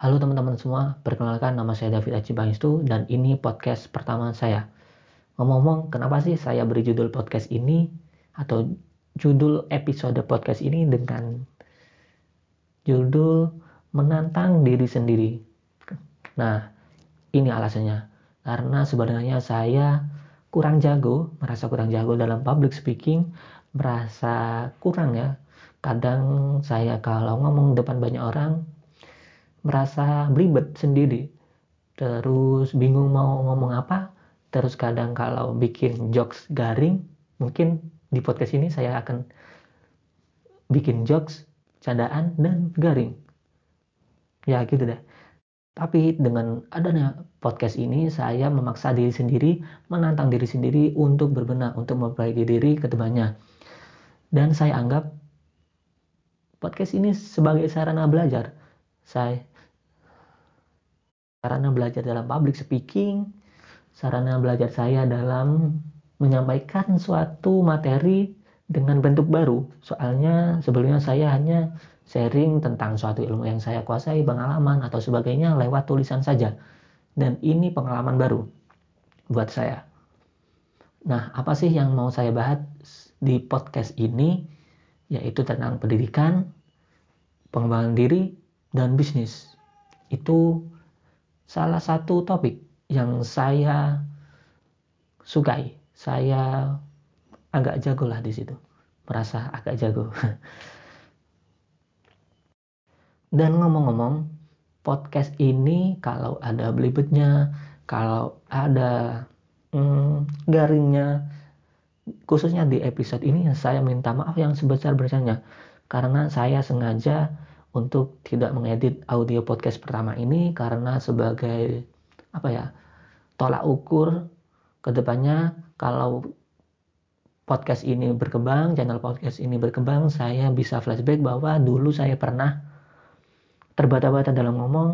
Halo teman-teman semua, perkenalkan nama saya David Aci Bangistu dan ini podcast pertama saya. Ngomong-ngomong, kenapa sih saya beri judul podcast ini atau judul episode podcast ini dengan judul menantang diri sendiri. Nah, ini alasannya. Karena sebenarnya saya kurang jago, merasa kurang jago dalam public speaking, merasa kurang ya. Kadang saya kalau ngomong depan banyak orang merasa belibet sendiri. Terus bingung mau ngomong apa. Terus kadang kalau bikin jokes garing mungkin di podcast ini saya akan bikin jokes candaan dan garing. Ya gitu deh. Tapi dengan adanya podcast ini saya memaksa diri sendiri menantang diri sendiri untuk berbenah untuk memperbaiki diri ke depannya. Dan saya anggap podcast ini sebagai sarana belajar. Saya sarana belajar dalam public speaking, sarana belajar saya dalam menyampaikan suatu materi dengan bentuk baru. Soalnya sebelumnya saya hanya sharing tentang suatu ilmu yang saya kuasai, pengalaman atau sebagainya lewat tulisan saja. Dan ini pengalaman baru buat saya. Nah, apa sih yang mau saya bahas di podcast ini? Yaitu tentang pendidikan, pengembangan diri, dan bisnis. Itu salah satu topik yang saya sukai. Saya agak jago lah di situ. Merasa agak jago. Dan ngomong-ngomong, podcast ini kalau ada belibetnya, kalau ada hmm, garingnya, khususnya di episode ini saya minta maaf yang sebesar-besarnya karena saya sengaja untuk tidak mengedit audio podcast pertama ini karena sebagai apa ya tolak ukur ke depannya kalau podcast ini berkembang channel podcast ini berkembang saya bisa flashback bahwa dulu saya pernah terbata-bata dalam ngomong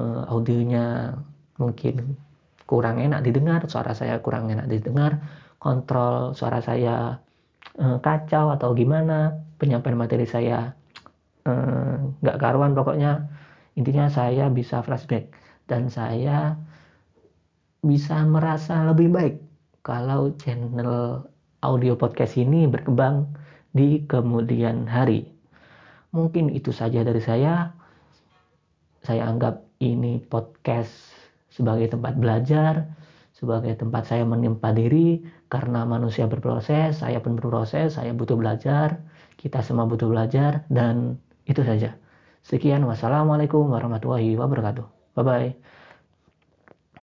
uh, audionya mungkin kurang enak didengar suara saya kurang enak didengar kontrol suara saya uh, kacau atau gimana penyampaian materi saya nggak uh, karuan pokoknya intinya saya bisa flashback dan saya bisa merasa lebih baik kalau channel audio podcast ini berkembang di kemudian hari. Mungkin itu saja dari saya. Saya anggap ini podcast sebagai tempat belajar, sebagai tempat saya menimpa diri karena manusia berproses, saya pun berproses, saya butuh belajar, kita semua butuh belajar dan itu saja. Sekian, wassalamualaikum warahmatullahi wabarakatuh. Bye bye.